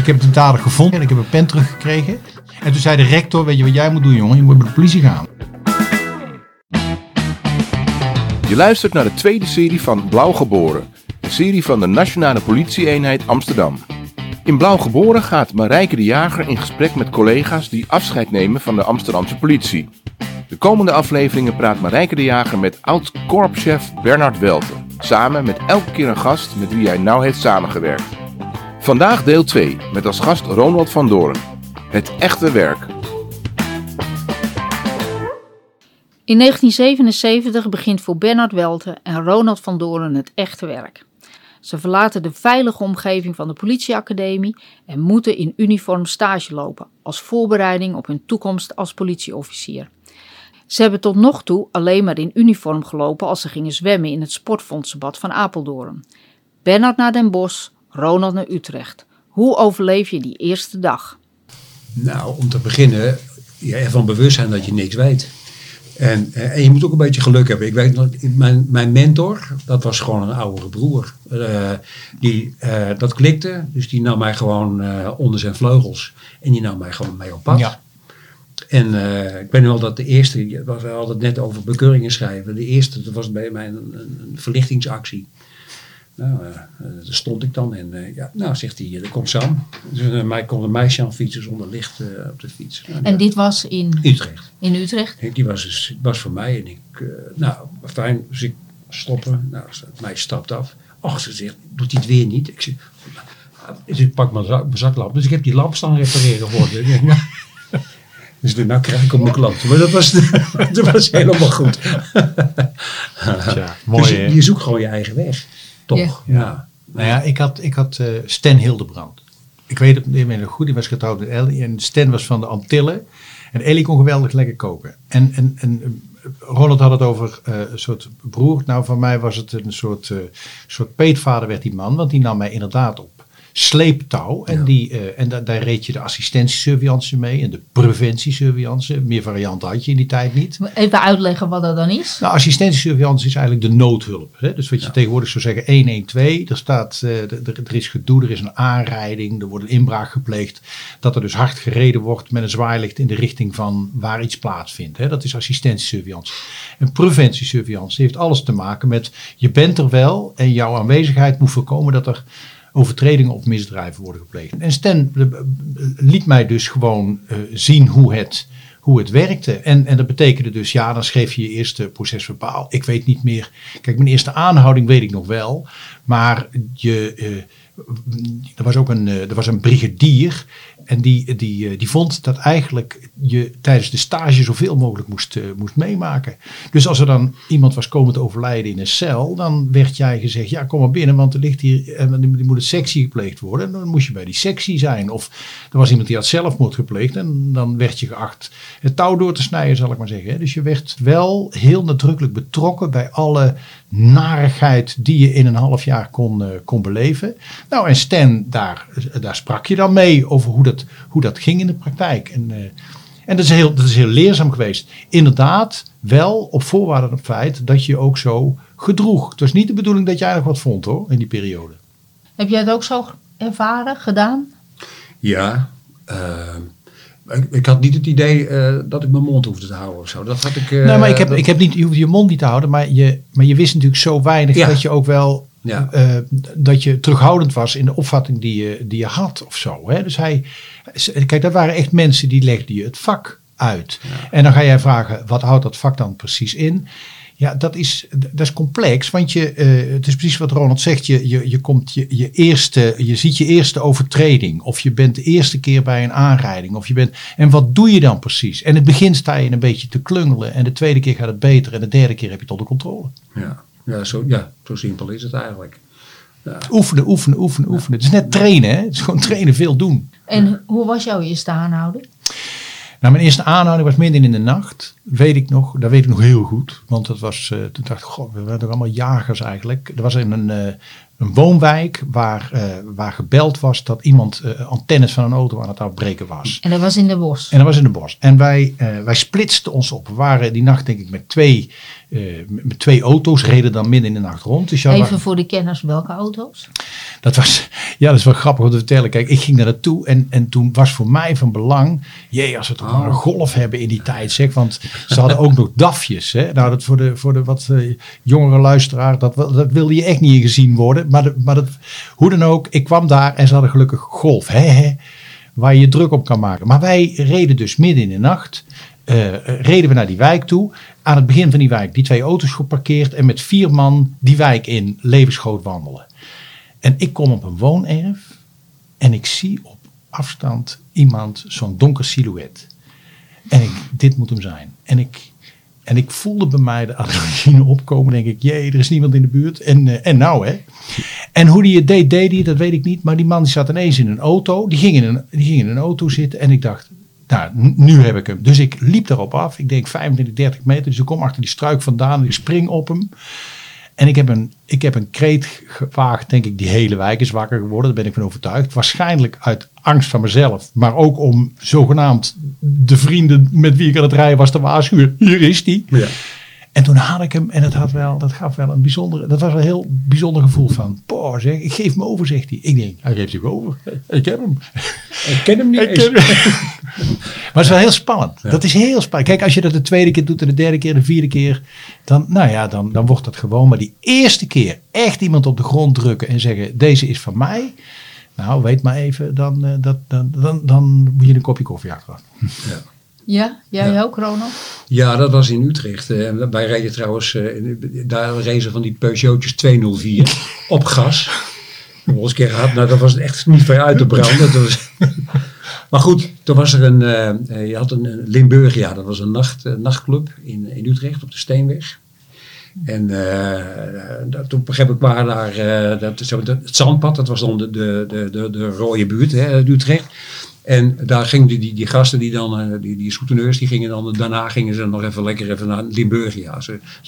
Ik heb de dader gevonden en ik heb een pen teruggekregen. En toen zei de rector, weet je wat jij moet doen jongen? Je moet met de politie gaan. Je luistert naar de tweede serie van Blauw Geboren. Een serie van de Nationale Politie-eenheid Amsterdam. In Blauw Geboren gaat Marijke de Jager in gesprek met collega's die afscheid nemen van de Amsterdamse politie. De komende afleveringen praat Marijke de Jager met oud-korpschef Bernard Welten. Samen met elke keer een gast met wie hij nauw heeft samengewerkt. Vandaag deel 2 met als gast Ronald van Doorn. Het echte werk. In 1977 begint voor Bernard Welten en Ronald van Doorn het echte werk. Ze verlaten de veilige omgeving van de politieacademie en moeten in uniform stage lopen als voorbereiding op hun toekomst als politieofficier. Ze hebben tot nog toe alleen maar in uniform gelopen als ze gingen zwemmen in het sportfondsenbad van Apeldoorn. Bernard naar Den Bosch, Ronald naar Utrecht. Hoe overleef je die eerste dag? Nou, om te beginnen, je ervan bewust zijn dat je niks weet. En, eh, en je moet ook een beetje geluk hebben. Ik weet nog, mijn, mijn mentor, dat was gewoon een oudere broer. Uh, die, uh, dat klikte, dus die nam mij gewoon uh, onder zijn vleugels. En die nam mij gewoon mee op pad. Ja. En ik weet nog wel dat de eerste, we hadden het net over bekeuringen schrijven. De eerste, dat was bij mij een, een verlichtingsactie. Nou, uh, daar stond ik dan en uh, ja, nou zegt hij, er komt Sam. Dus uh, mij kon een meisje aan fietsen zonder licht op de fiets. Nou, en dit was in? Utrecht. In Utrecht? Die was, dus, was voor mij en ik, nou fijn, dus ik stoppen. Nou, het meisje stapt af. Och, ze zegt, doet hij het weer niet? Ik zeg, dus ik pak mijn, zak, mijn zaklamp. Dus ik heb die lamp staan repareren geworden. Dus nou krijg ik op mijn klant. Maar dat was, dat was helemaal goed. Ja, mooi, dus je, je zoekt gewoon je eigen weg. Toch? Ja. ja. Nou ja, ik had, ik had uh, Stan Hildebrand. Ik weet het nog goed, die was getrouwd met Ellie. En Stan was van de Antillen. En Ellie kon geweldig lekker koken. En, en, en Ronald had het over uh, een soort broer. Nou, van mij was het een soort, uh, soort peetvader werd die man. Want die nam mij inderdaad op sleeptouw. En, ja. die, uh, en da daar reed je de assistentiesurveillance mee en de preventiesurveillance. Meer varianten had je in die tijd niet. Even uitleggen wat dat dan is. Nou, assistentiesurveillance is eigenlijk de noodhulp. Hè? Dus wat je ja. tegenwoordig zou zeggen 112. Er, staat, uh, er is gedoe, er is een aanrijding, er wordt een inbraak gepleegd. Dat er dus hard gereden wordt met een zwaailicht in de richting van waar iets plaatsvindt. Hè? Dat is assistentiesurveillance. En preventiesurveillance heeft alles te maken met je bent er wel en jouw aanwezigheid moet voorkomen dat er overtredingen of misdrijven worden gepleegd. En Stan liet mij dus gewoon uh, zien hoe het, hoe het werkte. En, en dat betekende dus, ja, dan schreef je je eerste procesverbaal. Ik weet niet meer. Kijk, mijn eerste aanhouding weet ik nog wel. Maar je, er was ook een, er was een brigadier. En die, die, die vond dat eigenlijk je tijdens de stage zoveel mogelijk moest, uh, moest meemaken. Dus als er dan iemand was komen te overlijden in een cel, dan werd jij gezegd: ja, kom maar binnen, want er ligt hier, en die moet een sectie gepleegd worden. En dan moest je bij die sectie zijn. Of er was iemand die had zelfmoord gepleegd en dan werd je geacht het touw door te snijden, zal ik maar zeggen. Dus je werd wel heel nadrukkelijk betrokken bij alle narigheid die je in een half jaar kon, uh, kon beleven. Nou, en Stan, daar, daar sprak je dan mee over hoe dat, hoe dat ging in de praktijk. En, en dat is, heel, dat is heel leerzaam geweest. Inderdaad, wel op voorwaarde van het feit dat je ook zo gedroeg. Het was niet de bedoeling dat je eigenlijk wat vond hoor, in die periode. Heb jij het ook zo ervaren, gedaan? Ja, uh, ik, ik, had niet het idee uh, dat ik mijn mond hoefde te houden of zo. Dat had ik. Uh, nee, maar ik heb, dat... ik heb niet, je hoeft je mond niet te houden, maar je, maar je wist natuurlijk zo weinig ja. dat je ook wel. Ja. Uh, dat je terughoudend was in de opvatting die je, die je had of zo. Hè? Dus hij. Kijk, dat waren echt mensen die legden je het vak uit. Ja. En dan ga jij vragen, wat houdt dat vak dan precies in? Ja, dat is, dat is complex, want je, uh, het is precies wat Ronald zegt. Je, je, je, komt je, je, eerste, je ziet je eerste overtreding, of je bent de eerste keer bij een aanrijding. Of je bent, en wat doe je dan precies? En in het begin sta je een beetje te klungelen, en de tweede keer gaat het beter, en de derde keer heb je tot de controle. Ja, ja, zo, ja zo simpel is het eigenlijk. Ja. Oefenen, oefenen, oefenen, oefenen. Het is net trainen, hè? Het is gewoon trainen, veel doen. En hoe was jouw eerste aanhouding? Nou, mijn eerste aanhouding was midden in de nacht. Weet ik nog, dat weet ik nog heel goed. Want dat was, uh, toen dacht ik, god, we waren toch allemaal jagers eigenlijk. Er was een, uh, een woonwijk waar, eh, waar gebeld was dat iemand uh, antennes van een auto aan het afbreken was. En dat was in de bos. En dat was in de bos. En wij, uh, wij splitsten ons op. We waren die nacht denk ik met twee, twee auto's, reden dan midden in de nacht rond. Dus Even voor de kenners, welke auto's? Dat was, ja, dat is wel grappig om te vertellen. Kijk, ik ging daar naartoe en, en toen was voor mij van belang, jee, als we toch maar een golf hebben in die tijd, zeg. Want ze hadden ook nog DAFjes. Hè? Nou, dat voor de, voor de wat jongere luisteraar, dat, dat wilde je echt niet gezien worden. Maar, maar dat, hoe dan ook, ik kwam daar en ze hadden gelukkig golf. Hè, hè, waar je je druk op kan maken. Maar wij reden dus midden in de nacht. Uh, reden we naar die wijk toe. Aan het begin van die wijk die twee auto's geparkeerd. En met vier man die wijk in levensgroot wandelen. En ik kom op een woonerf. En ik zie op afstand iemand, zo'n donker silhouet. En ik, dit moet hem zijn. En ik en ik voelde bij mij de adrenaline opkomen. Denk ik, jee, er is niemand in de buurt. En, uh, en nou hè. En hoe die het deed, deed hij, dat weet ik niet. Maar die man die zat ineens in een auto. Die ging in een, die ging in een auto zitten. En ik dacht, nou, nu heb ik hem. Dus ik liep erop af. Ik denk 25, 30 meter. Dus ik kom achter die struik vandaan. Ik spring op hem. En ik heb, een, ik heb een kreet gewaagd, denk ik, die hele wijk is wakker geworden. Daar ben ik van overtuigd. Waarschijnlijk uit angst van mezelf, maar ook om zogenaamd de vrienden met wie ik aan het rijden was te waarschuwen. Hier is die. Ja. En toen had ik hem en het had wel, dat gaf wel een bijzonder, dat was een heel bijzonder gevoel van, poh zeg, ik geef me over, zegt hij. Ik denk, hij geeft zich over. Ik ken hem. Ik ken hem niet eens. maar het is wel heel spannend. Dat is heel spannend. Kijk, als je dat de tweede keer doet en de derde keer, de vierde keer, dan, nou ja, dan, dan wordt dat gewoon. Maar die eerste keer echt iemand op de grond drukken en zeggen, deze is van mij. Nou, weet maar even, dan, uh, dat, dan, dan, dan moet je een kopje koffie achter. Ja. Ja, jij ja. ook, Ronald? Ja, dat was in Utrecht. Uh, wij reden trouwens, uh, daar reden van die Peugeotjes 204 op gas. Een keer gehad, nou dat was echt niet ver uit te branden. Dat was maar goed, toen was er een, uh, je had een Limburgia, dat was een nacht, nachtclub in, in Utrecht op de Steenweg. En uh, toen begreep ik waar daar, dat, het zandpad, dat was dan de, de, de, de, rode buurt, hè, Utrecht. En daar gingen die, die, gasten, die dan, uh, die, die die gingen dan, daarna gingen ze nog even lekker even naar Limburgia.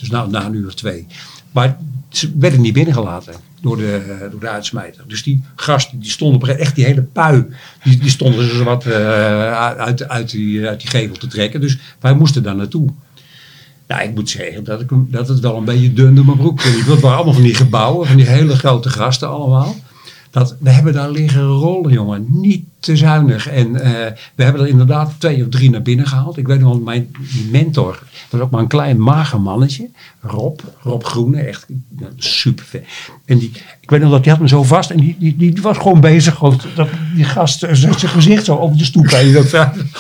Dus na, na een uur of twee. Maar ze werden niet binnengelaten door de, door de uitsmijter. Dus die gasten, die stonden echt die hele pui, die, die stonden zo wat uit, uit, die, uit die gevel te trekken. Dus wij moesten daar naartoe. Nou, ik moet zeggen dat, ik, dat het wel een beetje dun door mijn broek ging. Het waren allemaal van die gebouwen, van die hele grote gasten allemaal. Dat, we hebben daar liggen rollen, jongen. Niet te zuinig. En uh, we hebben er inderdaad twee of drie naar binnen gehaald. Ik weet nog, mijn mentor was ook maar een klein mager mannetje. Rob, Rob Groene, echt super vet. En die, ik weet nog dat die had me zo vast en die, die, die was gewoon bezig. Dat, die gast eh, zijn gezicht zo over de stoep heen.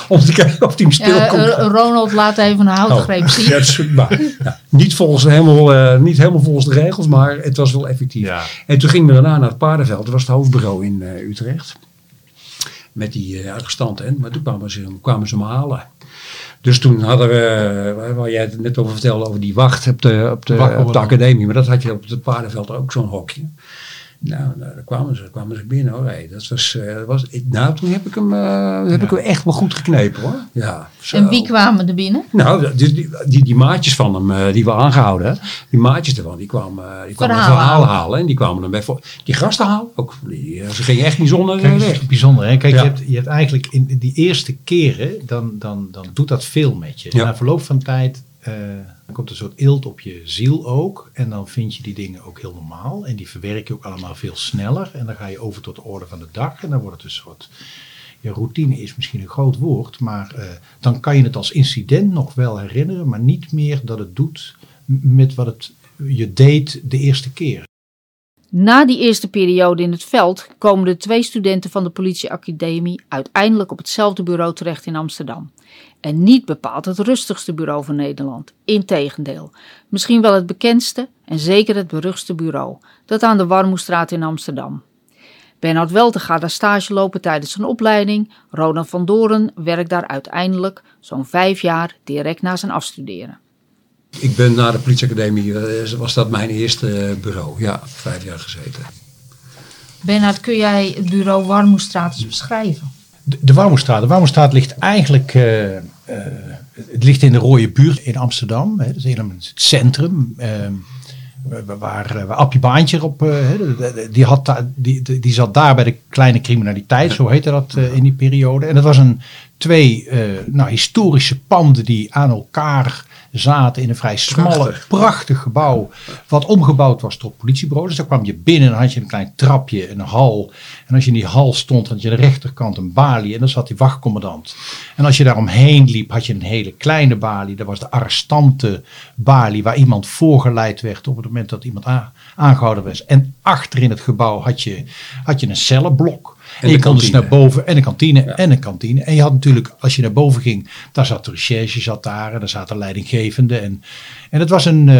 om te kijken of hij hem stil komt. Uh, Ronald laat even een houtgreep oh, zien. Ja, maar, ja, niet, volgens helemaal, uh, niet helemaal volgens de regels, maar het was wel effectief. Ja. En toen gingen we daarna naar het paardenveld. Dat was het hoofdbureau in uh, Utrecht met die arrestanten. Maar toen kwamen ze, kwamen ze me halen. Dus toen hadden we, waar jij het net over vertelde, over die wacht op de, op de, op de academie. Maar dat had je op het paardenveld ook zo'n hokje. Nou, nou daar kwamen ze, kwamen ze binnen hoor. Hey, dat was, uh, was, nou, toen heb ik hem, uh, heb ik hem echt wel goed geknepen hoor. Ja, zo. En wie kwamen er binnen? Nou, die, die, die, die maatjes van hem, uh, die we aangehouden, die maatjes ervan, die kwamen, die kwamen verhaal, verhaal halen. En die kwamen dan bij voor, die gasten halen ook. Die, ze gingen echt bijzonder Kijk, weg. Bijzonder hè. Kijk, ja. je, hebt, je hebt eigenlijk in die eerste keren, dan, dan, dan doet dat veel met je. Ja. Na verloop van tijd dan komt een soort eelt op je ziel ook. En dan vind je die dingen ook heel normaal. En die verwerk je ook allemaal veel sneller. En dan ga je over tot de orde van de dag. En dan wordt het een soort. Ja, routine is misschien een groot woord. Maar uh, dan kan je het als incident nog wel herinneren. Maar niet meer dat het doet met wat het je deed de eerste keer. Na die eerste periode in het veld komen de twee studenten van de politieacademie uiteindelijk op hetzelfde bureau terecht in Amsterdam. En niet bepaald het rustigste bureau van Nederland. Integendeel, misschien wel het bekendste en zeker het beruchtste bureau, dat aan de Warmoestraat in Amsterdam. Bernard Welte gaat daar stage lopen tijdens zijn opleiding. Ronald van Doren werkt daar uiteindelijk zo'n vijf jaar direct na zijn afstuderen. Ik ben na de politieacademie, eh, was dat mijn eerste eh, bureau. Ja, vijf jaar gezeten. Bernard, kun jij het bureau Warmoestraat eens beschrijven? De, de Warmoestraat. De Warmoestraat ligt eigenlijk uh, uh, het ligt in de rode buurt in Amsterdam. Hè. Dat is helemaal het centrum. Uh, waar, waar Appie Baantje op, uh, die, had daar, die, die zat daar bij de kleine criminaliteit, zo heette dat uh, in die periode. En dat was een twee uh, nou, historische panden die aan elkaar zaten in een vrij smalle, prachtig, prachtig gebouw. Wat omgebouwd was tot politiebureau. Dus daar kwam je binnen en dan had je een klein trapje, een hal. En als je in die hal stond, had je aan de rechterkant een balie. En dan zat die wachtcommandant. En als je daar omheen liep, had je een hele kleine balie. Dat was de arrestantenbalie, waar iemand voorgeleid werd op het moment dat iemand aangehouden was. En achter in het gebouw had je, had je een cellenblok. En, je kon dus naar boven en een kantine en een kantine. En je had natuurlijk, als je naar boven ging, daar zat de recherche zat daar en daar zaten leidinggevenden. En, en het was een, uh,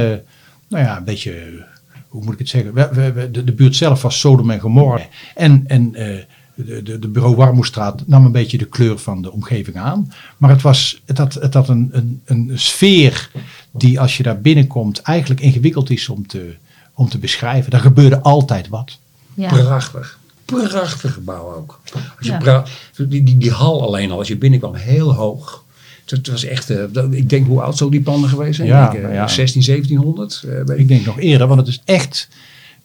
nou ja, een beetje, hoe moet ik het zeggen? We, we, de, de, buurt zelf was Sodom en Gomorra. En, en uh, de, de, de bureau Warmoestraat nam een beetje de kleur van de omgeving aan. Maar het, was, het had, het had een, een, een sfeer die als je daar binnenkomt eigenlijk ingewikkeld is om te, om te beschrijven. Er gebeurde altijd wat. Ja. Prachtig prachtig gebouw ook. Als je die, die, die hal alleen al, als je binnenkwam, heel hoog. Het was echt, uh, ik denk hoe oud zal die panden geweest zijn? Ja, ik, uh, ja. 16, 1700? Uh, ik denk nog eerder, want het is echt,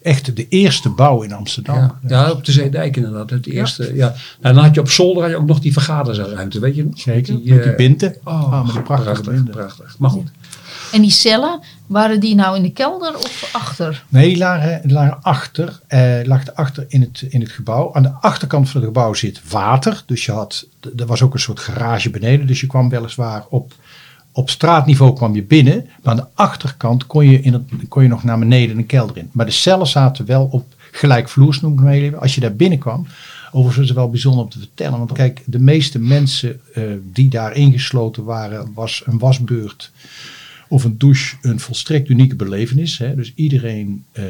echt de eerste bouw in Amsterdam. Ja, ja op de Zeedijk inderdaad. Het eerste, ja. ja. Nou, dan had je op zolder had je ook nog die vergaderruimte, weet je nog? Zeker, die, met die binten. Oh, ah, met die prachtige prachtig, prachtig. Maar goed. En die cellen, waren die nou in de kelder of achter? Nee, die lagen, lagen achter, eh, lagen achter in het, in het gebouw. Aan de achterkant van het gebouw zit water. Dus je had, er was ook een soort garage beneden. Dus je kwam weliswaar op, op straatniveau kwam je binnen. Maar aan de achterkant kon je, in het, kon je nog naar beneden een kelder in. Maar de cellen zaten wel op gelijkvloers, noem ik het even. Als je daar binnenkwam, Overigens is het wel bijzonder om te vertellen. Want kijk, de meeste mensen uh, die daar ingesloten waren, was een wasbeurt of een douche een volstrekt unieke belevenis. Hè? Dus iedereen, uh,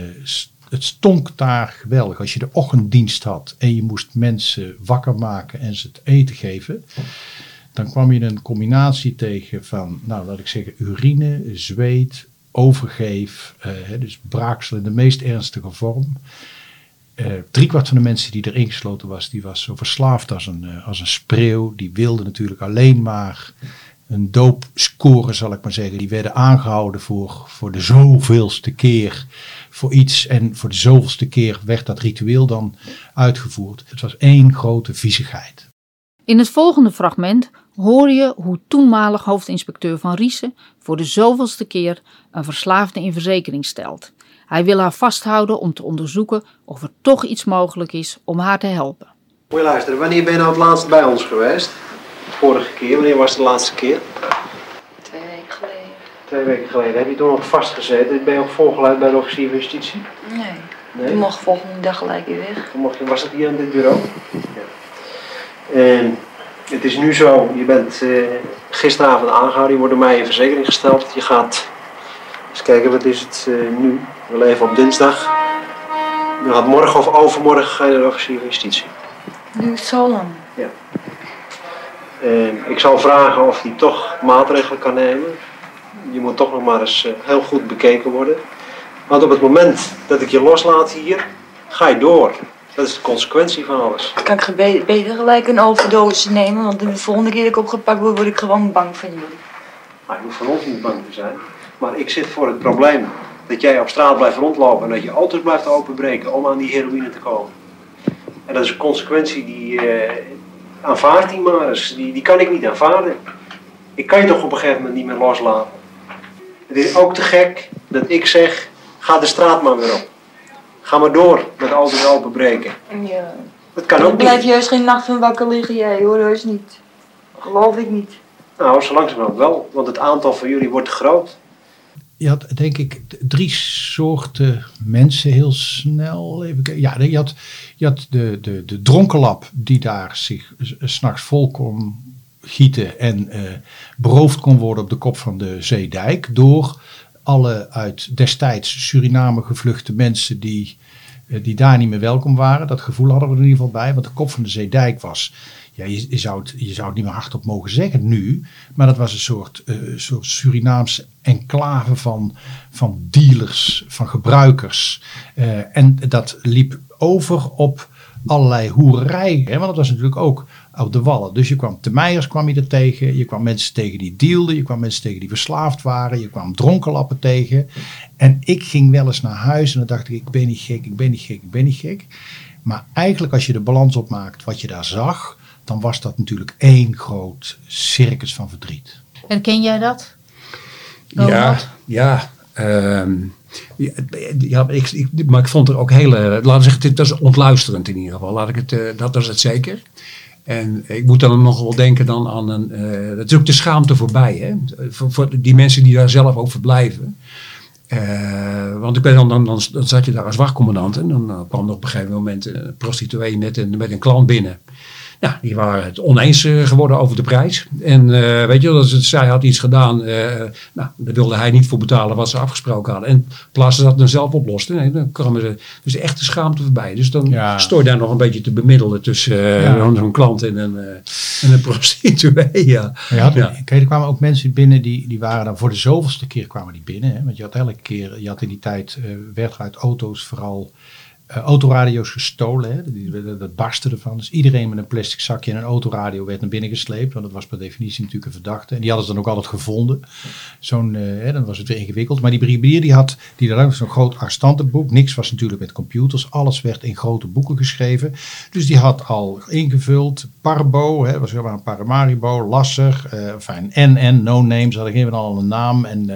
het stonk daar geweldig. Als je de ochtenddienst had en je moest mensen wakker maken en ze het eten geven. Dan kwam je een combinatie tegen van, nou laat ik zeggen, urine, zweet, overgeef. Hè, dus braaksel in de meest ernstige vorm. Uh, driekwart van de mensen die erin gesloten was, die was zo verslaafd als een, als een spreeuw. Die wilde natuurlijk alleen maar een doopscore, zal ik maar zeggen. Die werden aangehouden voor, voor de zoveelste keer voor iets. En voor de zoveelste keer werd dat ritueel dan uitgevoerd. Het was één grote viezigheid. In het volgende fragment hoor je hoe toenmalig hoofdinspecteur Van Riesen voor de zoveelste keer een verslaafde in verzekering stelt. Hij wil haar vasthouden om te onderzoeken of er toch iets mogelijk is om haar te helpen. Moet je luisteren, wanneer ben je nou het laatst bij ons geweest? Vorige keer? Wanneer was de laatste keer? Twee weken geleden. Twee weken geleden. Heb je toen nog vastgezeten? Ben je ook voorgeleid bij de officier van justitie? Nee. nee. Je mocht volgende dag gelijk weer weg. Mocht je, was dat hier aan dit bureau? Ja. En het is nu zo, je bent uh, gisteravond aangehouden, je wordt door mij in verzekering gesteld. Je gaat, eens kijken, wat is het uh, nu? We leven op dinsdag. Je gaat morgen of overmorgen ga je naar de officier van justitie. Nu zo lang? En ik zal vragen of hij toch maatregelen kan nemen. Je moet toch nog maar eens eh, heel goed bekeken worden. Want op het moment dat ik je loslaat hier, ga je door. Dat is de consequentie van alles. Kan ik beter gelijk een overdosis nemen? Want de volgende keer dat ik opgepakt word, word ik gewoon bang van jullie. Nou, je hoeft van ons niet bang te zijn. Maar ik zit voor het probleem dat jij op straat blijft rondlopen en dat je auto's blijft openbreken om aan die heroïne te komen. En dat is een consequentie die, uh, aanvaard die maar eens. Die, die kan ik niet aanvaarden. Ik kan je toch op een gegeven moment niet meer loslaten. Het is ook te gek dat ik zeg, ga de straat maar weer op. Ga maar door met auto's openbreken. Ja. Dat kan ook blijf je heus geen nacht van wakker liggen, jij hoor, heus niet. Geloof ik niet. Nou, zo langzamerhand wel, want het aantal van jullie wordt groot. Je had denk ik drie soorten mensen heel snel. Even, ja, je had, had de, de, de dronkenlap die daar zich s'nachts vol kon gieten en uh, beroofd kon worden op de kop van de zeedijk door alle uit destijds Suriname gevluchte mensen die, uh, die daar niet meer welkom waren. Dat gevoel hadden we er in ieder geval bij, want de kop van de zeedijk was ja, je, zou het, je zou het niet meer hardop mogen zeggen nu, maar dat was een soort, uh, soort Surinaamse enclave van, van dealers, van gebruikers. Uh, en dat liep over op allerlei hoererij. Hè? Want dat was natuurlijk ook op de wallen. Dus je kwam te Meijers kwam je er tegen. Je kwam mensen tegen die dealden. Je kwam mensen tegen die verslaafd waren. Je kwam dronkenlappen tegen. En ik ging wel eens naar huis en dan dacht ik, ik ben niet gek, ik ben niet gek, ik ben niet gek. Maar eigenlijk als je de balans opmaakt wat je daar zag, dan was dat natuurlijk één groot circus van verdriet. Herken jij dat? Ja, ehm, ja, ja, ik, ik, maar ik vond er ook hele, laten we zeggen, dat is ontluisterend in ieder geval. Laat ik het, eh, dat was het zeker. En ik moet dan nog wel denken dan aan een, eh, dat is ook de schaamte voorbij, hè? Voor, voor die mensen die daar zelf ook verblijven. Eh, want ik ben dan, dan, dan, dan zat je daar als wachtcommandant en dan kwam er op een gegeven moment een prostituee met een, met een klant binnen. Ja, die waren het oneens eh, geworden over de prijs. En eh, weet je, dat zij had iets gedaan, eh, nou, daar wilde hij niet voor betalen wat ze afgesproken hadden. En in plaats dat dan zelf oplosten, nee, dan kwamen ze dus echt de schaamte voorbij. Dus dan Ja. stoor je daar nog een beetje te bemiddelen tussen Ja. zo'n klant en een, en een prostituee. Ja. Ja. kijk, er kwamen ook mensen binnen die, die waren dan voor de zoveelste keer kwamen die binnen. Hè? Want je had elke keer, je had in die tijd, werd er uit auto's vooral eh, autoradio's gestolen. Hè? Dat, dat barstte ervan. Dus iedereen met een plastic zakje en een autoradio werd naar binnen gesleept. Want dat was per definitie natuurlijk een verdachte. En die hadden ze dan ook altijd gevonden. Zo'n, eh, hè, dan was het weer ingewikkeld. Maar die brigadier die had, die had zo'n groot arrestantenboek. Niks was natuurlijk met computers. Alles werd in grote boeken geschreven. Dus die had al ingevuld. Parbo, hè, was helemaal een Paramaribo, Lasser, eh fijn, NN, no names, hadden geen al een naam. En,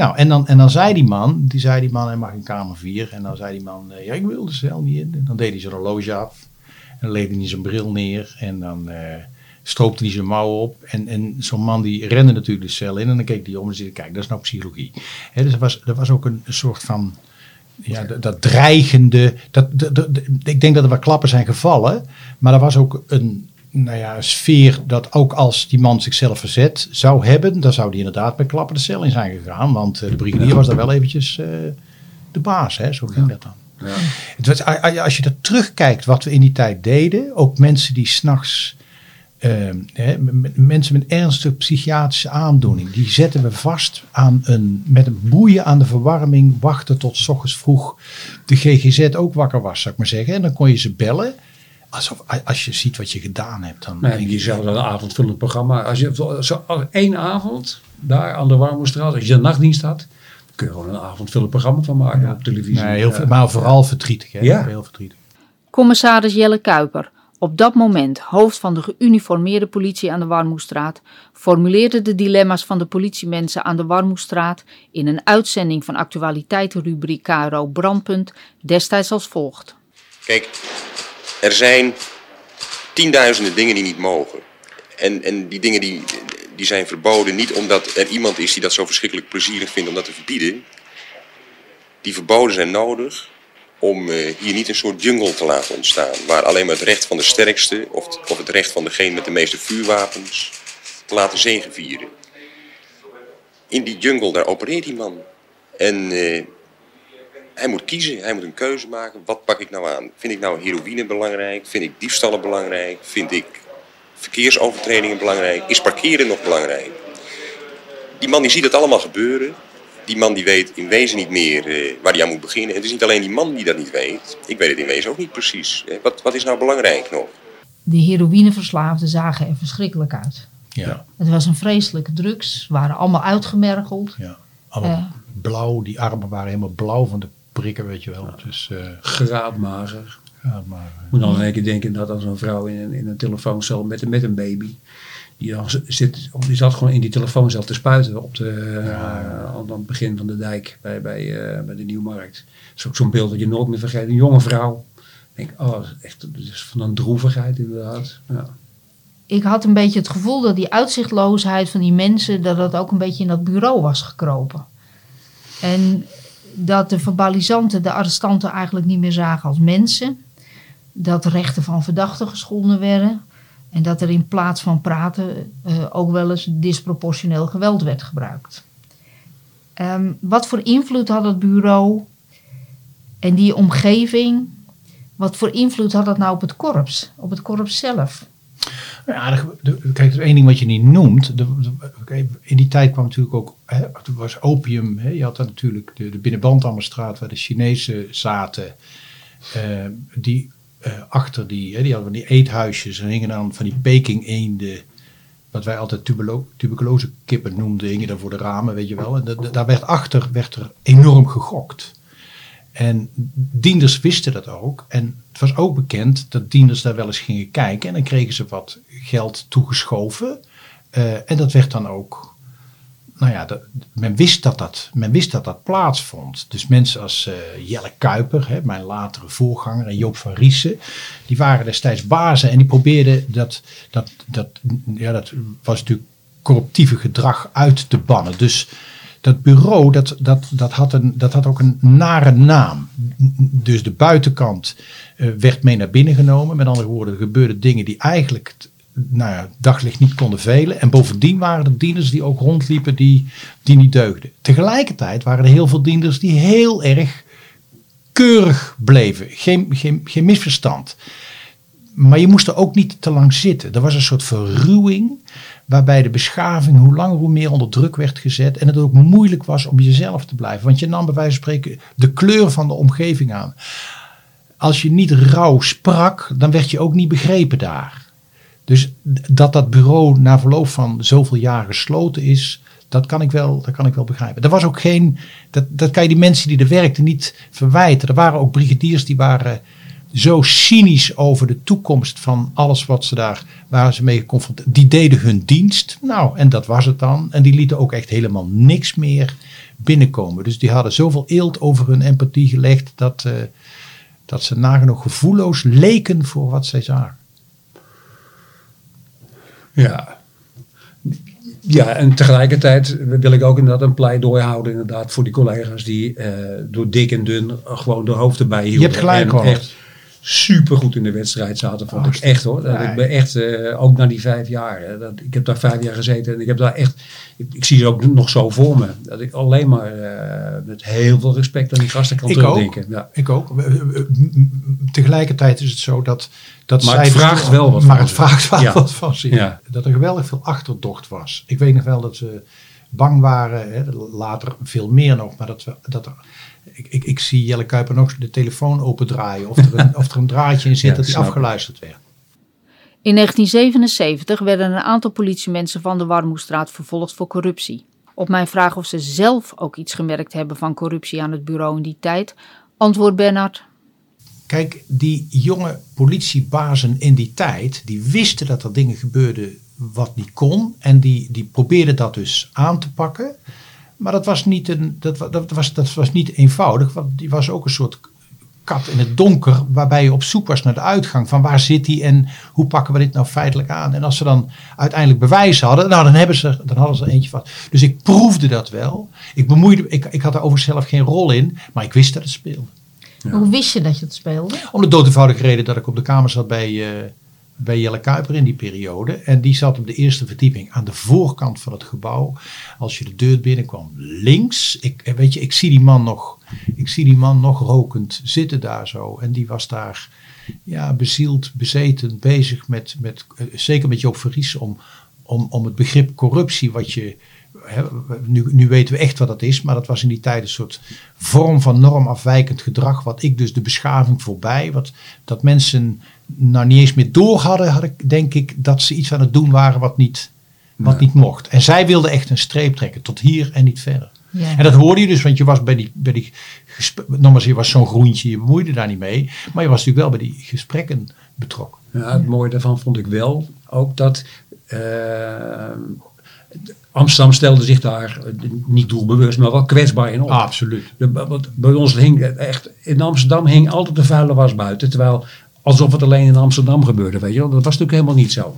nou, en, dan, en dan zei die man, die zei die man, hij mag in kamer 4. En dan zei die man, eh, ja, ik wil de cel niet in. En dan deed hij zijn horloge af. En dan legde hij zijn bril neer. En dan eh, stroopte hij zijn mouw op. En, en zo'n man die rende natuurlijk de cel in. En dan keek hij om en zei, kijk, dat is nou psychologie. Dus er was, er was ook een, een soort van ja, dat, dat dreigende. Dat, dat, dat- ik denk dat er wat klappen zijn gevallen. Maar er was ook een, nou ja, een sfeer dat ook als die man zichzelf verzet zou hebben. dan zou die inderdaad met klappen de cel in zijn gegaan. Want eh, de brigadier was daar wel eventjes eh, de baas. Hè? Zo ging dat dan. Ja. Het was, als je er terugkijkt wat we in die tijd deden. Ook mensen die s'nachts. ehm hè, mensen met ernstige psychiatrische aandoening. Die zetten we vast aan een, met een boeien aan de verwarming. Wachten tot 's ochtends vroeg de GGZ ook wakker was, zou ik maar zeggen. En dan kon je ze bellen. Alsof, als je ziet wat je gedaan hebt. Dan Nee, denk je dat een avondvullend programma. Als je zo, als één avond daar aan de Warmoestraat, als je een nachtdienst had, kun je gewoon een avondvullend programma van maken op televisie. nee, heel, maar vooral verdrietig. Hè? Ja. Heel verdrietig. Commissaris Jelle Kuiper, op dat moment hoofd van de geuniformeerde politie aan de Warmoestraat, formuleerde de dilemma's van de politiemensen aan de Warmoestraat in een uitzending van actualiteitenrubriek KRO Brandpunt destijds als volgt. Kijk, er zijn tienduizenden dingen die niet mogen. En, en die dingen die, die zijn verboden niet omdat er iemand is die dat zo verschrikkelijk plezierig vindt om dat te verbieden. Die verboden zijn nodig om eh, hier niet een soort jungle te laten ontstaan. Waar alleen maar het recht van de sterkste of, of het recht van degene met de meeste vuurwapens te laten zegevieren. In die jungle, daar opereert die man. En eh, hij moet kiezen, hij moet een keuze maken. Wat pak ik nou aan? Vind ik nou heroïne belangrijk? Vind ik diefstallen belangrijk? Vind ik verkeersovertredingen belangrijk? Is parkeren nog belangrijk? Die man die ziet het allemaal gebeuren. Die man die weet in wezen niet meer eh, waar hij aan moet beginnen. En het is niet alleen die man die dat niet weet. Ik weet het in wezen ook niet precies. Eh, wat, wat is nou belangrijk nog? De heroïneverslaafden zagen er verschrikkelijk uit. Ja. Het was een vreselijke drugs, waren allemaal uitgemergeld. Ja. Allemaal Ja. blauw, die armen waren helemaal blauw van de prikken, weet je wel. Dus, eh, Graadmager. Ik moet dan in één keer denken dat als een vrouw in een, in een telefooncel met, met een baby. Die, dan zit, of die zat gewoon in die telefooncel te spuiten op, de, eh, aan het begin van de dijk bij, bij, eh, bij de Nieuwmarkt. Dat is ook zo'n beeld dat je nooit meer vergeet. Een jonge vrouw. Ik denk, oh, dat is echt dat is van een droevigheid inderdaad. Ja. Ik had een beetje het gevoel dat die uitzichtloosheid van die mensen, dat dat ook een beetje in dat bureau was gekropen. En dat de verbalisanten de arrestanten eigenlijk niet meer zagen als mensen. Dat rechten van verdachten geschonden werden. En dat er in plaats van praten eh, ook wel eens disproportioneel geweld werd gebruikt. Ehm, wat voor invloed had het bureau en die omgeving, wat voor invloed had dat nou op het korps, op het korps zelf? Ja, er- de- kijk, er is één ding wat je niet noemt. De, in die tijd kwam natuurlijk ook, was opium. Hè, je had dan natuurlijk de, de binnenbandammerstraat waar de Chinezen zaten. eh, die eh, achter die, hè, die hadden van die eethuisjes en hingen dan van die Peking eenden, wat wij altijd tubulo, tuberculose kippen noemden, hingen daar voor de ramen, weet je wel. En da- da- daar werd achter werd er enorm gegokt. En dienders wisten dat ook. En het was ook bekend dat dienders daar wel eens gingen kijken. En dan kregen ze wat geld toegeschoven. Eh, en dat werd dan ook. Nou ja, men, wist dat dat, men wist dat dat plaatsvond. Dus mensen als eh, Jelle Kuiper, hè, mijn latere voorganger, en Joop van Riesen, die waren destijds bazen en die probeerden dat, dat, dat, ja, dat was natuurlijk corruptieve gedrag uit te bannen. Dus dat bureau, dat, dat, dat, had een, dat had ook een nare naam. Dus de buitenkant eh, werd mee naar binnen genomen. Met andere woorden, er gebeurden dingen die eigenlijk nou ja, daglicht niet konden velen. En bovendien waren er dienders die ook rondliepen die, die niet deugden. Tegelijkertijd waren er heel veel dienders die heel erg keurig bleven. Geen, geen, geen misverstand. Maar je moest er ook niet te lang zitten. Er was een soort verruwing waarbij de beschaving hoe langer hoe meer onder druk werd gezet. En het ook moeilijk was om jezelf te blijven. Want je nam bij wijze van spreken de kleur van de omgeving aan. Als je niet rauw sprak, dan werd je ook niet begrepen daar. Dus dat dat bureau na verloop van zoveel jaar gesloten is, dat kan ik wel, dat kan ik wel begrijpen. Er was ook geen, dat, dat kan je die mensen die er werkten niet verwijten. Er waren ook brigadiers die waren zo cynisch over de toekomst van alles wat ze daar waren ze mee geconfronteerd. Die deden hun dienst, nou en dat was het dan. En die lieten ook echt helemaal niks meer binnenkomen. Dus die hadden zoveel eelt over hun empathie gelegd dat, eh, dat ze nagenoeg gevoelloos leken voor wat zij zagen. Ja. Ja, en tegelijkertijd wil ik ook inderdaad een pleidooi houden inderdaad voor die collega's die eh, door dik en dun gewoon de hoofd erbij hielden. Je hebt gelijk hoor. Super goed in de wedstrijd zaten, vond ik echt hoor. Dat, Nee. ik ben echt, eh, ook na die vijf jaar, hè, dat, ik heb daar vijf jaar gezeten en ik heb daar echt, ik, ik zie ze ook nog zo voor me. Dat ik alleen maar eh, met heel veel respect aan die gasten kan Ik terugdenken. ook. Ja. Ik ook. Tegelijkertijd is het zo dat. dat Maar zij het dus- vraagt wel wat Maar van het vraagt wel Ja. wat van. Ja. Dat er geweldig veel achterdocht was. Ik weet nog wel dat ze bang waren. Hè, later veel meer nog. Maar dat, we, dat er. Ik, ik, ik zie Jelle Kuiper nog de telefoon opendraaien. Of er een, of er een draadje in zit Ja, dat ik. afgeluisterd werd. In 1977 werden een aantal politiemensen van de Warmoestraat vervolgd voor corruptie. Op mijn vraag of ze zelf ook iets gemerkt hebben van corruptie aan het bureau in die tijd, antwoordt Bernard: Kijk, die jonge politiebazen in die tijd, die wisten dat er dingen gebeurden wat niet kon. En die, die probeerden dat dus aan te pakken. Maar dat was niet, een, dat, dat was, dat was niet eenvoudig, want die was ook een soort kat in het donker, waarbij je op zoek was naar de uitgang van waar zit die en hoe pakken we dit nou feitelijk aan. En als ze dan uiteindelijk bewijs hadden, nou dan, hebben ze, dan hadden ze er eentje vast. Dus ik proefde dat wel. Ik, bemoeide, ik, ik had er overigens zelf geen rol in, maar ik wist dat het speelde. Hoe wist je dat je het speelde? Om de dood eenvoudige reden dat ik op de kamer zat bij, eh, bij Jelle Kuiper in die periode. En die zat op de eerste verdieping aan de voorkant van het gebouw. Als je de deur binnenkwam, links. Ik, eh, weet je, ik zie die man nog, ik zie die man nog rokend zitten daar zo. En die was daar ja, bezield, bezeten, bezig met, met eh, zeker met Joop Verries om, om, om het begrip corruptie, wat je nu, nu weten we echt wat dat is, maar dat was in die tijd een soort vorm van normafwijkend gedrag, wat ik dus de beschaving voorbij, wat dat mensen nou niet eens meer door hadden, had ik, denk ik, dat ze iets aan het doen waren wat niet, wat niet mocht. En zij wilden echt een streep trekken, tot hier en niet verder. Ja. En dat hoorde je dus, want je was bij die, bij die gesprekken, nogmaals, je was zo'n groentje, je bemoeide daar niet mee, maar je was natuurlijk wel bij die gesprekken betrokken. Ja, het mooie daarvan vond ik wel ook dat eh, Amsterdam stelde zich daar eh, niet doelbewust, maar wel kwetsbaar in op. Absoluut. De- bij ons hing echt, in Amsterdam hing altijd de vuile was buiten, terwijl alsof het alleen in Amsterdam gebeurde, weet je wel. Dat was natuurlijk helemaal niet zo.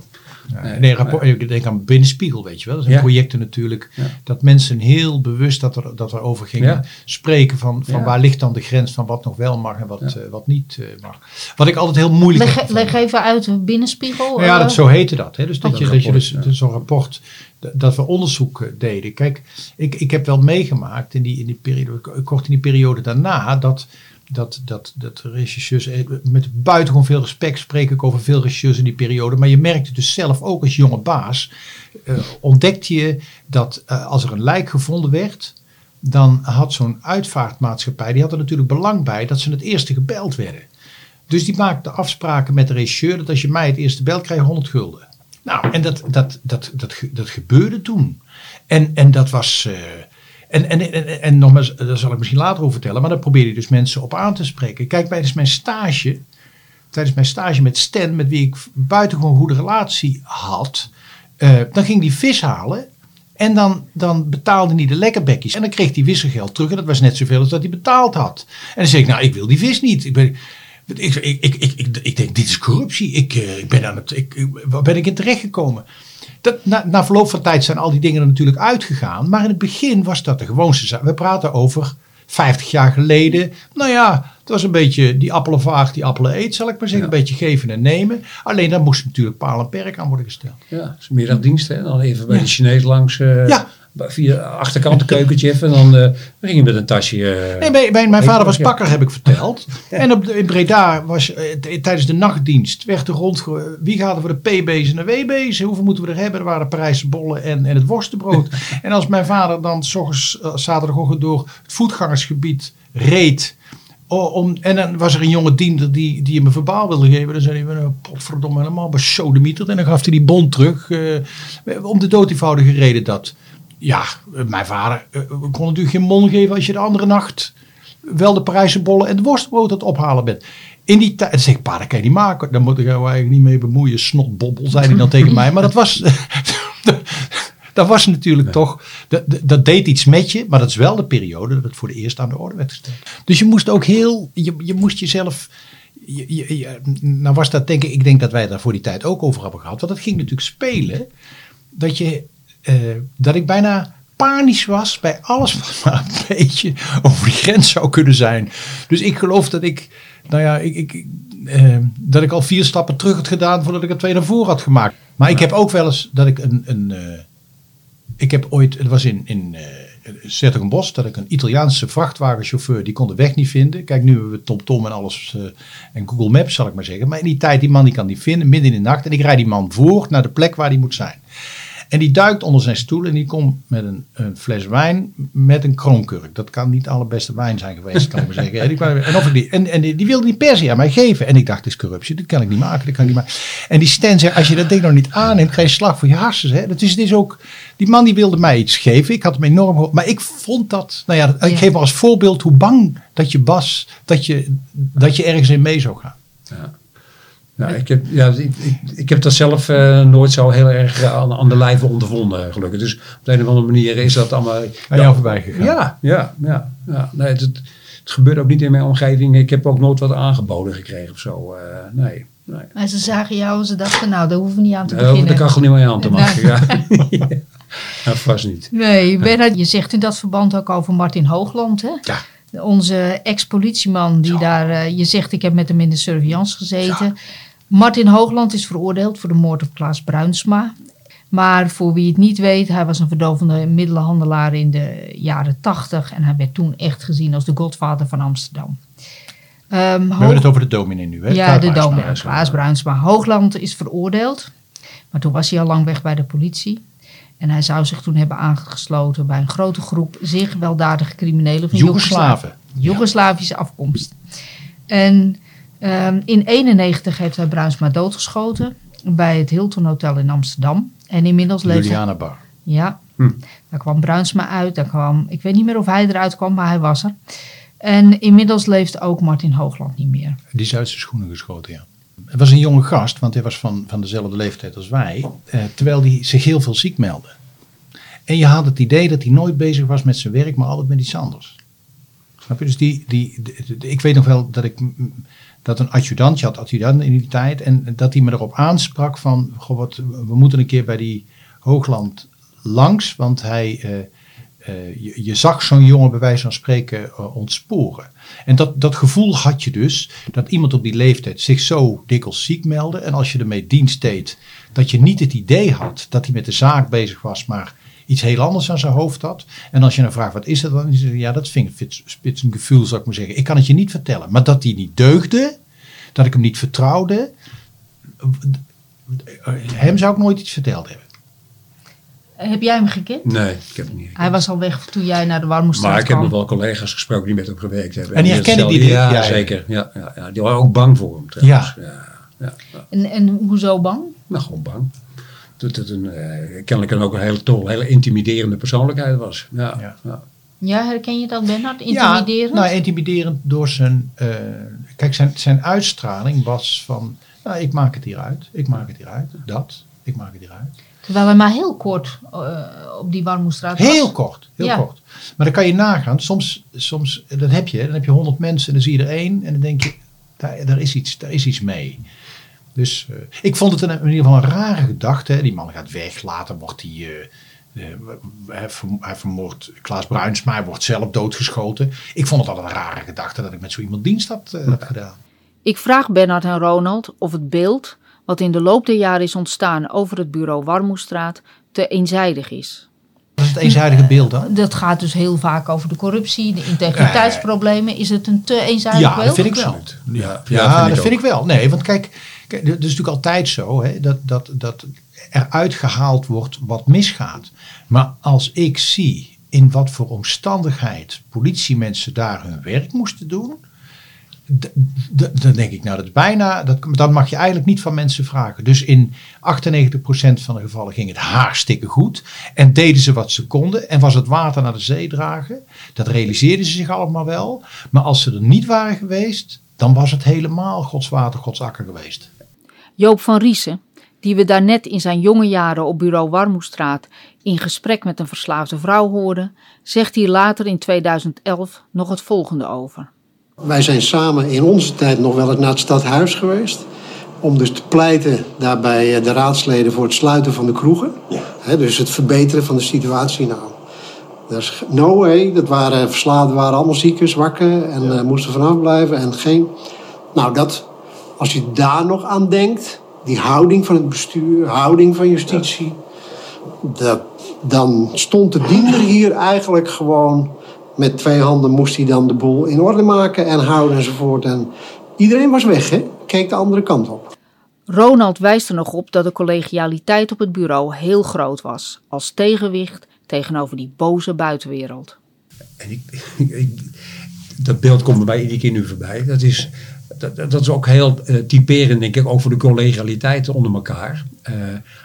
Nee, nee, rapport, ik denk aan Binnenspiegel, weet je wel. Dat zijn Ja. projecten natuurlijk. Ja. Dat mensen heel bewust dat er, dat er over gingen Ja. spreken van, van Ja. waar ligt dan de grens van wat nog wel mag en wat, Ja. eh, wat niet eh, mag. Wat ik altijd heel moeilijk Leg, gevonden. leg even uit, binnenspiegel. Nou ja, eh, dat, zo heette dat. Hè? Dus dat je, dat dat je dus, dus zo'n rapport, dat we onderzoek deden. Kijk, ik, ik heb wel meegemaakt in die, in die periode, kort in die periode daarna, dat, dat, dat, dat rechercheurs, eh, met buitengewoon veel respect spreek ik over veel rechercheurs in die periode, maar je merkte dus zelf ook als jonge baas, eh, ontdekte je dat eh, als er een lijk gevonden werd, dan had zo'n uitvaartmaatschappij, die had er natuurlijk belang bij dat ze het eerste gebeld werden. Dus die maakte afspraken met de regisseur dat als je mij het eerste belt, krijg je 100 gulden. Nou, en dat, dat, dat, dat, dat gebeurde toen. En, en dat was. En, en, en, en nogmaals, daar zal ik misschien later over vertellen, maar daar probeerde je dus mensen op aan te spreken. Kijk, tijdens mijn stage, tijdens mijn stage met Stan, met wie ik buitengewoon goede relatie had, eh, dan ging die vis halen. En dan, dan betaalde hij de lekkerbekjes. En dan kreeg hij wisselgeld terug. En dat was net zoveel als dat hij betaald had. En dan zei ik, nou, ik wil die vis niet. Ik, ben, ik, ik, ik, ik, ik, denk, dit is corruptie. Ik, eh, ik ben aan het, ik, waar ben ik in terechtgekomen? Dat, na, na verloop van tijd zijn al die dingen er natuurlijk uitgegaan. Maar in het begin was dat de gewoonste zaak. We praten over 50 jaar geleden. Nou ja, het was een beetje die appelen vaag, die appelen eet, zal ik maar zeggen. Een beetje geven en nemen. Alleen daar moest natuurlijk paal en perk aan worden gesteld. Ja, middagdienst. Hè? Dan even bij Ja. de Chinees langs. eh, Ja. Via de achterkant keukentje even. En dan eh, dan ging je met een tasje. eh, Nee, mijn, vader was Ja. bakker, heb ik verteld. En op in Breda was eh, tijdens de nachtdienst werd er rond. Wie gaat er voor de PB's en de WB's? Hoeveel moeten we er hebben? Er waren Parijse bollen en, en het worstenbrood. en als mijn vader dan s ochtends, zaterdagochtend door het voetgangersgebied reed. Om, en dan was er een jonge diender die, die hem een verbaal wilde geven. Dan zei hij, nou, potverdomme, helemaal besodemieterd. En dan gaf hij die bon terug. om de dood eenvoudige reden dat... Ja, eh, mijn vader eh, kon natuurlijk geen mon geven als je de andere nacht wel de Parijse bollen en het worstbrood aan het ophalen bent. In die tijd, zeg ik, pa, dat kan je niet maken. Daar moet ik jou eigenlijk niet mee bemoeien. Snotbobbel, zei hij dan tegen mij. Maar dat was, dat was natuurlijk toch, dat, dat- dat deed iets met je. Maar dat is wel de periode dat het voor de eerst aan de orde werd gesteld. Dus je moest ook heel, je, je moest jezelf... Je, je- nou was dat denk ik, ik denk dat wij daar voor die tijd ook over hebben gehad. Want het ging natuurlijk spelen dat, je, eh, dat ik bijna panisch was bij alles wat maar een beetje over die grens zou kunnen zijn. Dus ik geloof dat ik, nou ja, ik, ik, eh, dat ik al vier stappen terug had gedaan voordat ik er twee naar voren had gemaakt. Maar ik heb ook wel eens dat ik een, een eh, ik heb ooit, het was in, in eh Zertogenbos, dat ik een Italiaanse vrachtwagenchauffeur, die kon de weg niet vinden. Kijk, nu hebben we TomTom en alles en Google Maps, zal ik maar zeggen. Maar in die tijd, die man die kan die vinden, midden in de nacht. En ik rijd die man voor naar de plek waar die moet zijn. En die duikt onder zijn stoel en die komt met een, een fles wijn met een kroonkurk. Dat kan niet de allerbeste wijn zijn geweest, kan ik maar zeggen. En, en, of ik die, en, en die, die wilde die per se aan mij geven. En ik dacht, dit is corruptie, dit kan ik niet maken, dit kan ik niet maken. En die Stan zei, als je dat ding nog niet aanneemt, krijg je slag voor je hersens. Hè? Dat is, het is ook, die man die wilde mij iets geven. Ik had hem enorm gehoord. Maar ik vond dat, nou ja, ik Ja. geef maar als voorbeeld hoe bang dat je was, dat je, dat je ergens in mee zou gaan. Nou, ik, heb, ja, ik, ik, ik heb dat zelf eh, nooit zo heel erg eh, aan, aan de lijve ondervonden, gelukkig. Dus op de een of andere manier is dat allemaal... Aan jou voorbij gegaan. Ja, ja, ja. ja. Nee, het, het, het gebeurt ook niet in mijn omgeving. Ik heb ook nooit wat aangeboden gekregen of zo. eh, nee, nee. Maar ze zagen jou en ze dachten, nou, daar hoeven we niet aan te Daar hoef ik de beginnen. kachel niet meer aan te Nee. maken. Ja. ja, vast niet. Nee, Bernhard, je zegt in dat verband ook over Martin Hoogland, hè? Ja. Onze ex-politieman die daar, je zegt ik heb met hem in de surveillance gezeten. Martin Hoogland is veroordeeld voor de moord op Klaas Bruinsma. Maar voor wie het niet weet, hij was een verdovende middelenhandelaar in de jaren tachtig. En hij werd toen echt gezien als de godvader van Amsterdam. Ehm, We hebben het over de dominee nu. Hè? ja, Klaas de dominee Klaas Bruinsma. Hoogland is veroordeeld. Maar toen was hij al lang weg bij de politie. En hij zou zich toen hebben aangesloten bij een grote groep zeer gewelddadige criminelen van Joegoslaven. Joegoslavische afkomst. En ehm, in 91 heeft hij Bruinsma doodgeschoten bij het Hilton Hotel in Amsterdam. En inmiddels leeft. Juliana Bar. Ja, Hm. daar kwam Bruinsma uit. Daar kwam, ik weet niet meer of hij eruit kwam, maar hij was er. En inmiddels leeft ook Martin Hoogland niet meer. Die is uit zijn schoenen geschoten, ja. Het was een jonge gast, want hij was van, van dezelfde leeftijd als wij. eh, terwijl hij zich heel veel ziek meldde. En je had het idee dat hij nooit bezig was met zijn werk, maar altijd met iets anders. Snap je? Dus die, die, ik weet nog wel dat ik dat een adjudant, je had adjudant in die tijd, en dat hij me erop aansprak van, goh, wat, we moeten een keer bij die Hoogland langs, want hij, eh, eh, je, je zag zo'n jongen bij wijze van spreken eh, ontsporen. En dat, dat gevoel had je dus, dat iemand op die leeftijd zich zo dikwijls ziek meldde. En als je ermee dienst deed, dat je niet het idee had dat hij met de zaak bezig was, maar iets heel anders aan zijn hoofd had. En als je dan vraagt, wat is dat dan? Ja, dat vind ik spits een gevoel, zou ik maar zeggen. Ik kan het je niet vertellen. Maar dat hij niet deugde, dat ik hem niet vertrouwde, hem zou ik nooit iets verteld hebben. Heb jij hem gekend? Nee, ik heb hem niet. Hij was al weg toen jij naar de Warmoestraat Maar ik heb kwam. nog wel collega's gesproken die met hem gewerkt hebben. En die herkennen die- Ja, ja, ja. zeker. Ja, ja, ja. Die waren ook bang voor hem trouwens. Ja. Ja, ja. En, en hoezo bang? Nou, gewoon bang. Dat het een, eh, kennelijk een ook een hele, een hele intimiderende persoonlijkheid was. Ja, Ja. ja. Ja, herken je dat, Bernard? Intimiderend? Ja, nou, intimiderend door zijn... eh, kijk, zijn, zijn uitstraling was van... Nou, ik maak het hieruit. Ik maak het hieruit. Dat. Ik maak het hieruit. Terwijl hij maar heel kort eh, op die Warmoestraat was. Heel kort. Heel Ja. kort. Maar dan kan je nagaan. Soms, soms dat heb je. Dan heb je honderd mensen en dan zie je er één. En dan denk je, daar, daar, is, iets, daar is iets mee. Dus eh, ik vond het in ieder geval een rare gedachte. hè. Die man gaat weg. Later wordt hij... eh, hij, verm- hij vermoordt Klaas Bruinsma. Wordt zelf doodgeschoten. Ik vond het altijd een rare gedachte dat ik met zo iemand dienst had, had gedaan. Ik vraag Bernard en Ronald of het beeld wat in de loop der jaren is ontstaan over het bureau Warmoestraat te eenzijdig is. Dat is het eenzijdige beeld dan? Dat gaat dus heel vaak over de corruptie, de integriteitsproblemen. Is het een te eenzijdig Ja, beeld? dat vind ik wel. Absoluut. Ja, Ja, ja, vind ik dat vind ik wel. Nee, want kijk, kijk dat is natuurlijk altijd zo hè, dat, dat, dat er uitgehaald wordt wat misgaat. Maar als ik zie in wat voor omstandigheid politiemensen daar hun werk moesten doen. Dan denk ik, nou dat bijna, dat, dan mag je eigenlijk niet van mensen vragen. Dus in 98% van de gevallen ging het hartstikke goed. En deden ze wat ze konden. En was het water naar de zee dragen. Dat realiseerden ze zich allemaal wel. Maar als ze er niet waren geweest, dan was het helemaal Gods water, Gods akker geweest. Joop van Riesen, die we daarnet in zijn jonge jaren op bureau Warmoestraat in gesprek met een verslaafde vrouw hoorden, zegt hier later in 2011 nog het volgende over. Wij zijn samen in onze tijd nog wel eens naar het stadhuis geweest. Om dus te pleiten daarbij de raadsleden voor het sluiten van de kroegen. Dus het verbeteren van de situatie. Nou, is no way. Dat waren verslaafden, waren allemaal zieken, zwakken en eh, moesten vanaf blijven. En geen. Nou, dat, als je daar nog aan denkt, die houding van het bestuur, houding van justitie. Dat, dan stond de diender hier eigenlijk gewoon met twee handen moest hij dan de boel in orde maken en houden enzovoort. En iedereen was weg, hè? Keek de andere kant op. Ronald wijst er nog op dat de collegialiteit op het bureau heel groot was, als tegenwicht tegenover die boze buitenwereld. En ik, ik- dat beeld komt bij mij iedere keer nu voorbij. Dat is, dat, dat is ook heel eh, typerend, denk ik, ook voor de collegialiteit onder elkaar. Eh,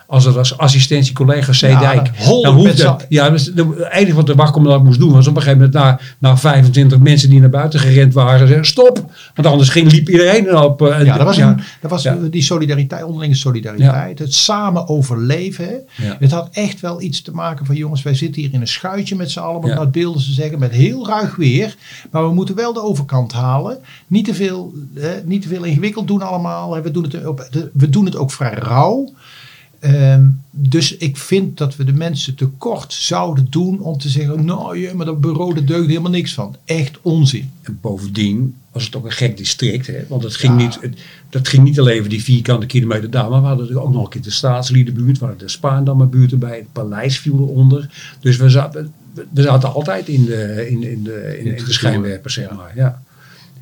als het als assistentiecollega C. Ja, Dijk. dan z'n- ja, dus de- het enige wat de wachtcommandant moest doen was op een gegeven moment na, na 25 mensen die naar buiten gerend waren, zeggen stop. Want anders ging, liep iedereen op. eh, Ja, dat was, ja. Een, dat was Ja. die solidariteit, onderlinge solidariteit. Het samen overleven. Het had echt wel iets te maken van jongens, wij zitten hier in een schuitje met z'n allen, om dat beelden ze zeggen, met heel ruig weer. Maar we moeten wel de overkant halen. Niet te veel, hè, niet te veel ingewikkeld doen allemaal. We doen het, op, we doen het ook vrij rauw. Ehm, dus ik vind dat we de mensen tekort zouden doen om te zeggen, nou ja, maar dat bureau deugt helemaal niks van. Echt onzin. En bovendien was het ook een gek district. Hè? Want het ging, Ja. niet, het, dat ging niet alleen over die vierkante kilometer daar. Maar we hadden ook nog een keer de staatsliedenbuurt. We hadden de Spaandammerbuurt erbij. Het paleis viel eronder. Dus we zaten, we zaten altijd in de, in, in de, in, in de schijnwerpers, zeg maar. Ja.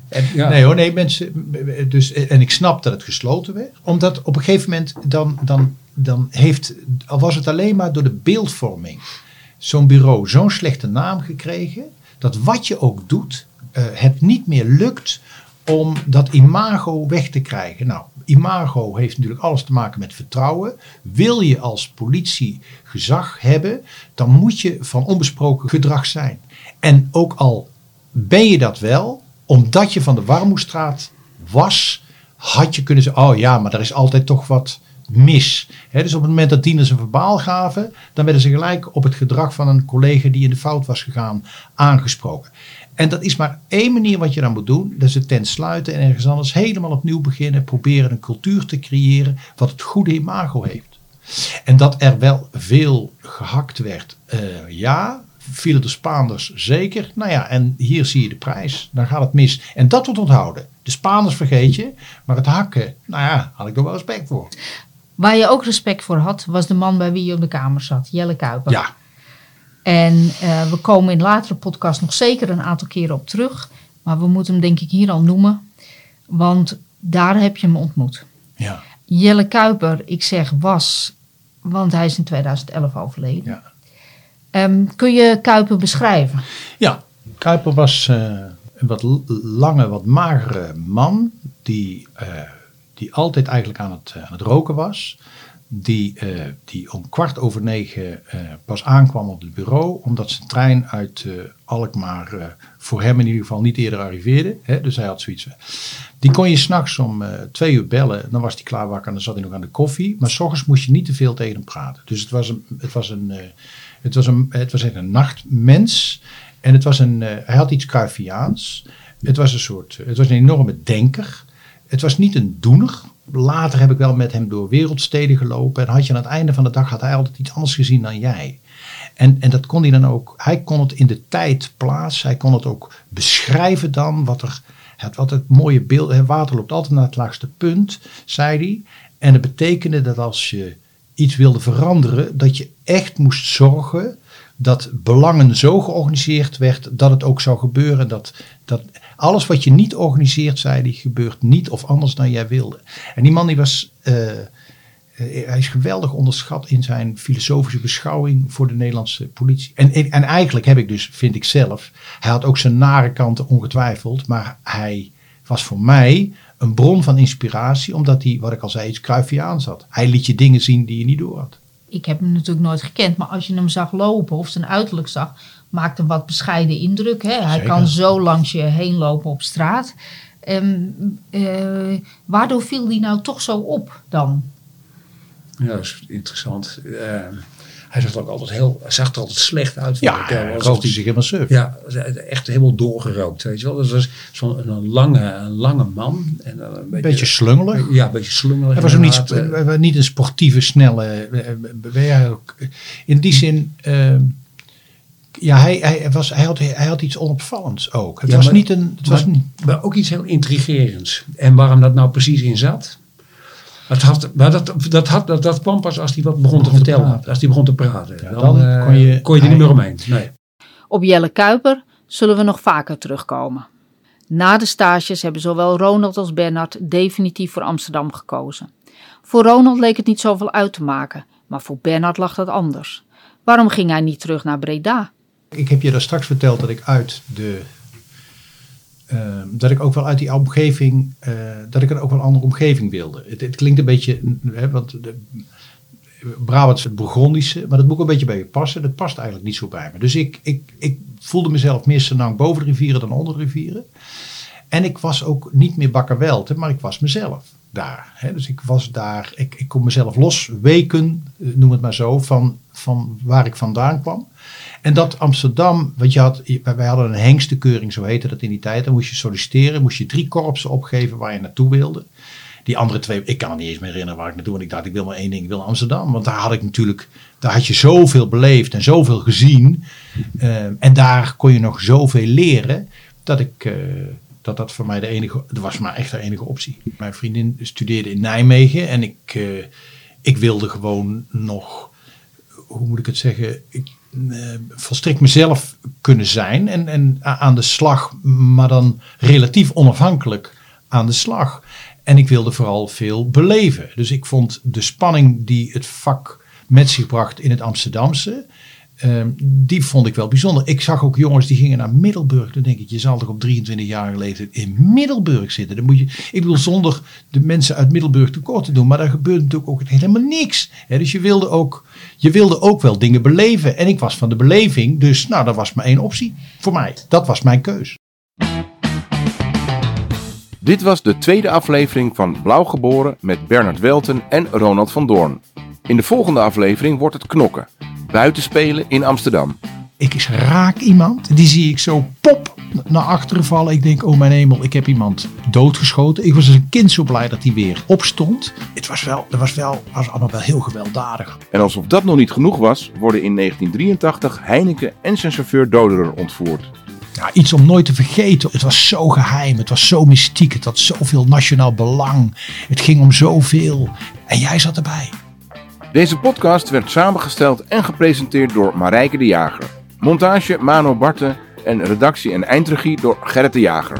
En, ja. Nee hoor, nee mensen. Dus, en ik snap dat het gesloten werd. Omdat op een gegeven moment dan, dan, dan heeft, al was het alleen maar door de beeldvorming, zo'n bureau zo'n slechte naam gekregen. Dat wat je ook doet, eh, het niet meer lukt om dat imago weg te krijgen. Nou, imago heeft natuurlijk alles te maken met vertrouwen. Wil je als politie gezag hebben, dan moet je van onbesproken gedrag zijn. En ook al ben je dat wel, omdat je van de Warmoestraat was, had je kunnen zeggen, oh ja, maar er is altijd toch wat mis. Dus op het moment dat dieners een verbaal gaven, dan werden ze gelijk op het gedrag van een collega die in de fout was gegaan aangesproken. En dat is maar één manier wat je dan moet doen. Dat is het tent sluiten en ergens anders helemaal opnieuw beginnen. Proberen een cultuur te creëren wat het goede imago heeft. En dat er wel veel gehakt werd, eh, ja. Vielen de Spaanders zeker. Nou ja, en hier zie je de prijs. Dan gaat het mis. En dat wordt onthouden. De Spaanders vergeet je, maar het hakken, nou ja, had ik er wel respect voor. Waar je ook respect voor had, was de man bij wie je op de kamer zat, Jelle Kuiper. Ja, En eh, we komen in latere podcast nog zeker een aantal keren op terug. Maar we moeten hem denk ik hier al noemen. Want daar heb je hem ontmoet. ja. Jelle Kuiper, ik zeg was, Want hij is in 2011 overleden. Ja. Ehm, kun je Kuiper beschrijven? Ja, Kuiper was eh, een wat lange, wat magere man. Die, eh, die altijd eigenlijk aan het, eh, aan het roken was. Die, die om kwart over negen pas aankwam op het bureau. Omdat zijn trein uit Alkmaar voor hem in ieder geval niet eerder arriveerde. Hè? Dus hij had zoiets. Die kon je s'nachts om twee uur bellen. Dan was hij klaar wakker en dan zat hij nog aan de koffie. Maar s ochtends moest je niet te veel tegen hem praten. Dus het was een, het was een, het was een, het was een nachtmens. En het was een, eh, hij had iets Cruyffiaans. Het was een soort, het was een enorme denker. Het was niet een doener. Later heb ik wel met hem door wereldsteden gelopen. En had je aan het einde van de dag had hij altijd iets anders gezien dan jij. En, en dat kon hij dan ook. Hij kon het in de tijd plaatsen. Hij kon het ook beschrijven dan. Wat er, het, wat het mooie beeld. Water loopt altijd naar het laagste punt, zei hij. En dat betekende dat als je iets wilde veranderen, dat je echt moest zorgen dat belangen zo georganiseerd werd dat het ook zou gebeuren. Dat, dat alles wat je niet organiseert, zei hij, gebeurt niet of anders dan jij wilde. En die man die was, eh, eh, hij is geweldig onderschat in zijn filosofische beschouwing voor de Nederlandse politie. En, en eigenlijk heb ik dus, vind ik zelf, hij had ook zijn nare kanten ongetwijfeld, maar hij was voor mij een bron van inspiratie, omdat hij, wat ik al zei, iets Cruyffiaans had. Hij liet je dingen zien die je niet door had. Ik heb hem natuurlijk nooit gekend, maar als je hem zag lopen of zijn uiterlijk zag, maakte een wat bescheiden indruk. Hè? Hij Zeker. kan zo langs je heen lopen op straat. Ehm, eh, waardoor viel die nou toch zo op dan? Ja, dat is interessant. Eh, hij zag er ook altijd heel, zag er altijd slecht uit. Ja, hij rookte zich helemaal suf. Ja, echt helemaal doorgerookt, weet je wel. Dat was zo'n een lange, een lange man. En dan een beetje, beetje slungelig. Ja, een beetje slungelig. Hij was ook niet, eh. eh, niet een sportieve, snelle eh, eh, ook. In die zin, eh, ja, hij, hij, was, hij, had, hij had iets onopvallends ook. Het Ja, was maar- niet een. Het was maar, niet, maar ook iets heel intrigerends. En waarom dat nou precies in zat. Dat, had, maar dat, dat, had, dat, dat kwam pas als hij wat begon te Begon te vertellen. als hij begon te praten. Ja, dan dan kon je- kon je er niet meer omheen. Nee. Op Jelle Kuiper zullen we nog vaker terugkomen. Na de stages hebben zowel Ronald als Bernard definitief voor Amsterdam gekozen. Voor Ronald leek het niet zoveel uit te maken, maar voor Bernard lag dat anders. Waarom ging hij niet terug naar Breda? ik heb je daar straks verteld dat ik uit de. Eh, dat ik ook wel uit die omgeving. eh, dat ik een ook wel een andere omgeving wilde. Het, het klinkt een beetje. Hè, want de, Brabant is het Burgondische, maar dat moet ook een beetje bij je passen. Dat past eigenlijk niet zo bij me. Dus ik, ik, ik voelde mezelf meer senang boven de rivieren dan onder de rivieren. En ik was ook niet meer bakkerwelte, maar ik was mezelf daar. Hè. Dus ik was daar, ik, ik kon mezelf losweken, eh, noem het maar zo, van, van waar ik vandaan kwam. En dat Amsterdam, want je had, wij hadden een hengstenkeuring, zo heette dat in die tijd. Dan moest je solliciteren, moest je drie korpsen opgeven waar je naartoe wilde. Die andere twee, ik kan niet eens meer herinneren waar ik naartoe. Want ik dacht, ik wil maar één ding, ik wil Amsterdam. Want daar had ik natuurlijk, daar had je zoveel beleefd en zoveel gezien. Eh, en daar kon je nog zoveel leren. Dat ik, eh, dat dat voor mij de enige, dat was maar echt de enige optie. Mijn vriendin studeerde in Nijmegen. En ik, eh, ik wilde gewoon nog, hoe moet ik het zeggen... Ik, eh, volstrekt mezelf kunnen zijn en, en aan de slag, maar dan relatief onafhankelijk aan de slag. En ik wilde vooral veel beleven. Dus ik vond de spanning die het vak met zich bracht in het Amsterdamse, ehm, die vond ik wel bijzonder. Ik zag ook jongens die gingen naar Middelburg. Dan denk ik, je zal toch op 23-jarige leeftijd in Middelburg zitten. Dan moet je, ik bedoel, zonder de mensen uit Middelburg tekort te doen. Maar daar gebeurt natuurlijk ook helemaal niks. Dus je wilde, ook, je wilde ook wel dingen beleven. En ik was van de beleving. Dus nou, dat was maar één optie voor mij. Dat was mijn keus. Dit was de tweede aflevering van Blauw Geboren met Bernard Welten en Ronald van Doorn. In de volgende aflevering wordt het knokken. Buitenspelen in Amsterdam. Ik is raak iemand. Die zie ik zo pop naar achteren vallen. Ik denk, oh mijn hemel, ik heb iemand doodgeschoten. Ik was als een kind zo blij dat hij weer opstond. Het was wel, het was wel, was allemaal wel heel gewelddadig. En alsof dat nog niet genoeg was, worden in 1983 Heineken en zijn chauffeur Doderer ontvoerd. Ja, iets om nooit te vergeten. Het was zo geheim, het was zo mystiek, het had zoveel nationaal belang. Het ging om zoveel. En jij zat erbij. Deze podcast werd samengesteld en gepresenteerd door Marijke de Jager. Montage Mano Barten en redactie en eindregie door Gerrit de Jager.